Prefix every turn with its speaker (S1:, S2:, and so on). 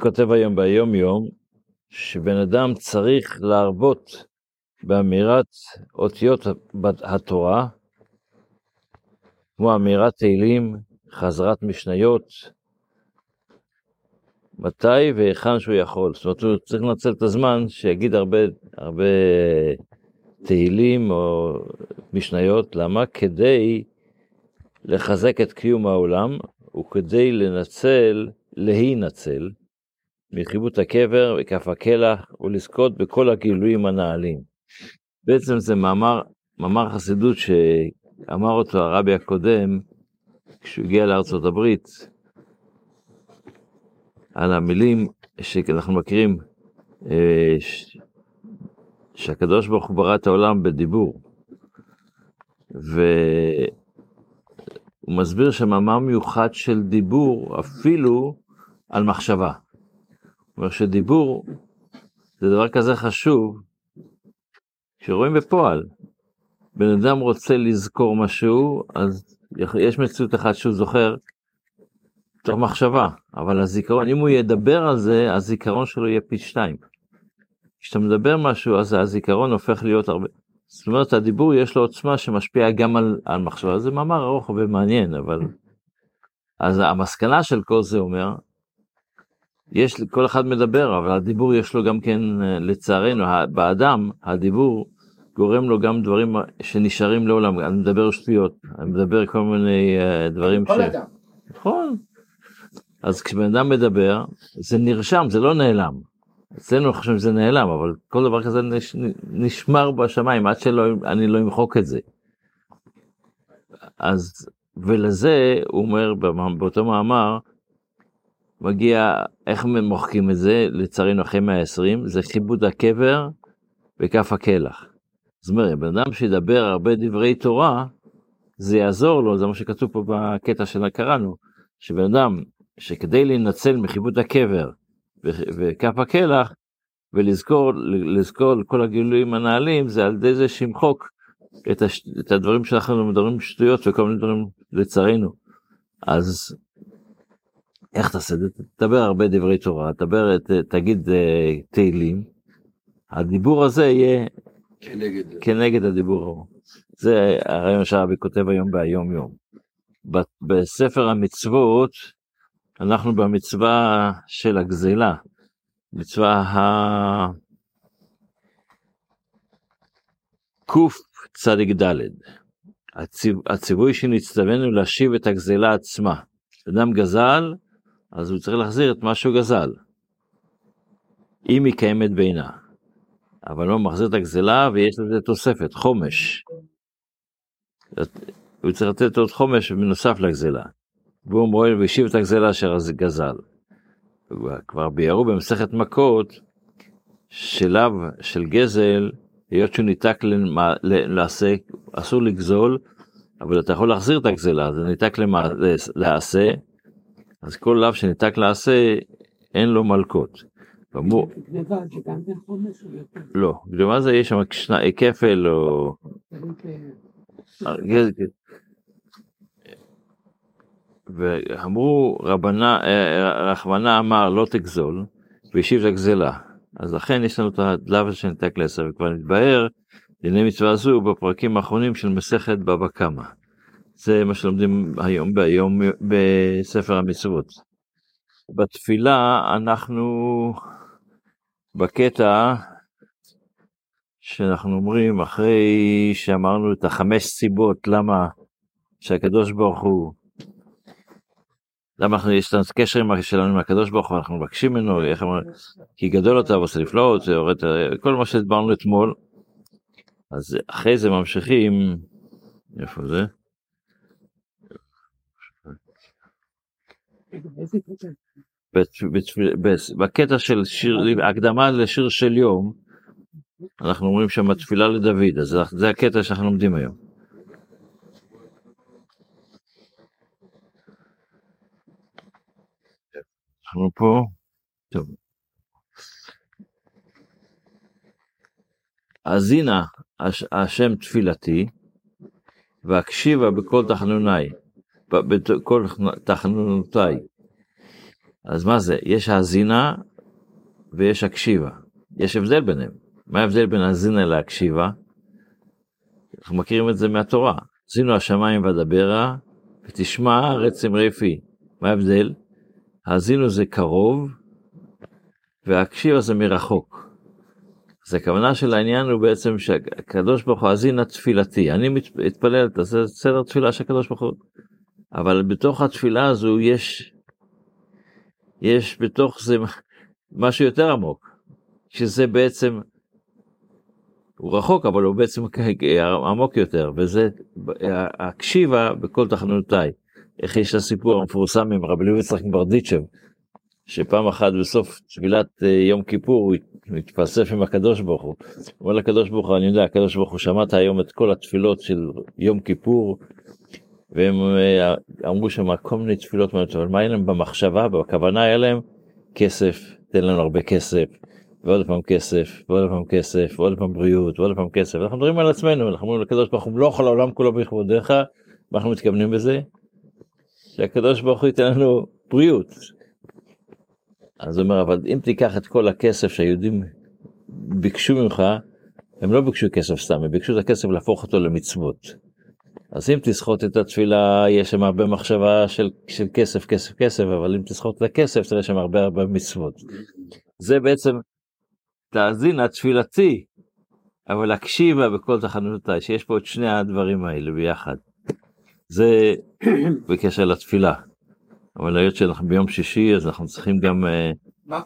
S1: כותב היום ביום יום, שבן אדם צריך להרבות באמירת אותיות התורה, כמו אמירת תהילים, חזרת משניות, מתי והיכן שהוא יכול. זאת אומרת, הוא צריך לנצל את הזמן שיגיד הרבה, הרבה תהילים או משניות, למה? כדי לחזק את קיום העולם, וכדי לנצל, להינצל, מחיבוט הקבר וכף הקלח, ולזכות בכל הגילויים הנעלים. בעצם זה מאמר, מאמר חסידות שאמר אותו הרבי הקודם, כשהוא הגיע לארצות הברית, על המילים שאנחנו מכירים, אה, שהקדוש ברוך הוא ברא את העולם בדיבור. והוא מסביר שמאמר מיוחד של דיבור אפילו על מחשבה. אומרת שדיבור זה דבר כזה חשוב, כשרואים בפועל, בן אדם רוצה לזכור משהו, אז יש מציאות אחת שהוא זוכר תוך מחשבה, אבל הזיכרון, אם הוא ידבר על זה, הזיכרון שלו יהיה פי שתיים. כשאתה מדבר משהו, אז הזיכרון הופך להיות הרבה... זאת אומרת, הדיבור יש לו עוצמה שמשפיעה גם על, על מחשבה. זה מאמר ארוך ומעניין, אבל... אז המסקנה של כל זה אומר, יש, כל אחד מדבר, אבל הדיבור יש לו גם כן, לצערנו, באדם, הדיבור גורם לו גם דברים שנשארים לעולם. אני מדבר שטויות, אני מדבר כל מיני uh, דברים
S2: ש...
S1: נכון. אז כשבן אדם מדבר, זה נרשם, זה לא נעלם. אצלנו חושבים שזה נעלם, אבל כל דבר כזה נש, נשמר בשמיים עד שאני לא אמחוק את זה. אז, ולזה, הוא אומר באותו מאמר, מגיע, איך מוחקים את זה, לצערנו אחרי 120, זה כיבוד הקבר וכף הקלח. זאת אומרת, בן אדם שידבר הרבה דברי תורה, זה יעזור לו, זה מה שכתוב פה בקטע שקראנו, שבן אדם שכדי להינצל מחיבוד הקבר וכף הקלח, ולזכור לזכור כל הגילויים הנעלים, זה על ידי זה שימחוק את, הש, את הדברים שאנחנו מדברים שטויות וכל מיני דברים לצערנו. אז איך תעשה את זה? תדבר הרבה דברי תורה, תדבר, תגיד אה, תהילים, הדיבור הזה יהיה כנגד, כנגד הדיבור ההוא. זה הרעיון שהרבי כותב היום ביום יום. בספר המצוות, אנחנו במצווה של הגזלה, מצווה ה... קצ"ד, הציו... הציווי שנצטווינו להשיב את הגזלה עצמה. אדם גזל, אז הוא צריך להחזיר את מה שהוא גזל, אם היא קיימת בעינה. אבל לא מחזיר את הגזלה ויש לזה תוספת, חומש. הוא צריך לתת עוד חומש בנוסף לגזלה. והוא מועל והשיב את הגזלה אשר גזל. כבר ביארו במסכת מכות, שלב של גזל, היות שהוא ניתק לעשה, אסור לגזול, אבל אתה יכול להחזיר את הגזלה, זה ניתק לעשה, אז כל לאו שניתק לעשה, אין לו מלקות. לא, גניבה זה יש שם כפל או... ואמרו רבנה, רחמנה אמר לא תגזול, והשיב את הגזלה. אז לכן יש לנו את הדלבה של נתק לעשר, וכבר נתבהר דיני מצווה זו בפרקים האחרונים של מסכת בבא קמא. זה מה שלומדים היום ביום בספר המצוות. בתפילה אנחנו בקטע שאנחנו אומרים אחרי שאמרנו את החמש סיבות למה שהקדוש ברוך הוא למה אנחנו, יש לנו קשר שלנו עם הקדוש ברוך הוא, אנחנו מבקשים ממנו, איך אמר, כי גדול אתה ועושה נפלאות, כל מה שדיברנו אתמול. אז אחרי זה ממשיכים, איפה זה? בקטע של שיר, הקדמה לשיר של יום, אנחנו אומרים שם תפילה לדוד, אז זה הקטע שאנחנו לומדים היום. אנחנו פה, טוב. האזינה השם תפילתי, והקשיבה בכל תחנוני, בכל תחנונותיי. אז מה זה? יש האזינה ויש הקשיבה. יש הבדל ביניהם. מה ההבדל בין האזינה להקשיבה? אנחנו מכירים את זה מהתורה. האזינו השמיים ואדברה, ותשמע הארץ אמרי פי. מה ההבדל? האזינו זה קרוב, והקשיבה זה מרחוק. אז הכוונה של העניין הוא בעצם שהקדוש ברוך הוא האזינה תפילתי. אני מתפלל, זה סדר תפילה של הקדוש ברוך הוא. אבל בתוך התפילה הזו יש, יש בתוך זה משהו יותר עמוק, שזה בעצם, הוא רחוק אבל הוא בעצם עמוק יותר, וזה הקשיבה בכל תחנונותיי. איך יש הסיפור המפורסם עם רבי לוי יצחק מברדיצ'ב, שפעם אחת בסוף תפילת אה, יום כיפור הוא התפלסף עם הקדוש ברוך. הוא אומר לקדוש ברוך הוא, אני יודע, הקדוש ברוך הוא שמעת היום את כל התפילות של יום כיפור, והם אה, אמרו שם כל מיני תפילות, אבל מה היה להם במחשבה, בכוונה היה להם כסף, תן לנו הרבה כסף, ועוד פעם כסף, ועוד פעם כסף, ועוד פעם בריאות, ועוד פעם כסף, אנחנו מדברים על עצמנו, אנחנו אומרים לקדוש ברוך הוא, מלוך על העולם כולו בכבודיך, מה אנחנו מתכוונים בזה? שהקדוש ברוך הוא ייתן לנו בריאות. אז הוא אומר, אבל אם תיקח את כל הכסף שהיהודים ביקשו ממך, הם לא ביקשו כסף סתם, הם ביקשו את הכסף להפוך אותו למצוות. אז אם תסחוט את התפילה, יש שם הרבה מחשבה של, של כסף, כסף, כסף, אבל אם תסחוט את הכסף, תראה שם הרבה הרבה מצוות. זה בעצם, תאזין התפילתי, אבל הקשיבה בכל תחנותיי, שיש פה את שני הדברים האלה ביחד. זה בקשר לתפילה. אבל היות שאנחנו ביום שישי, אז אנחנו צריכים גם... אה,
S2: מה?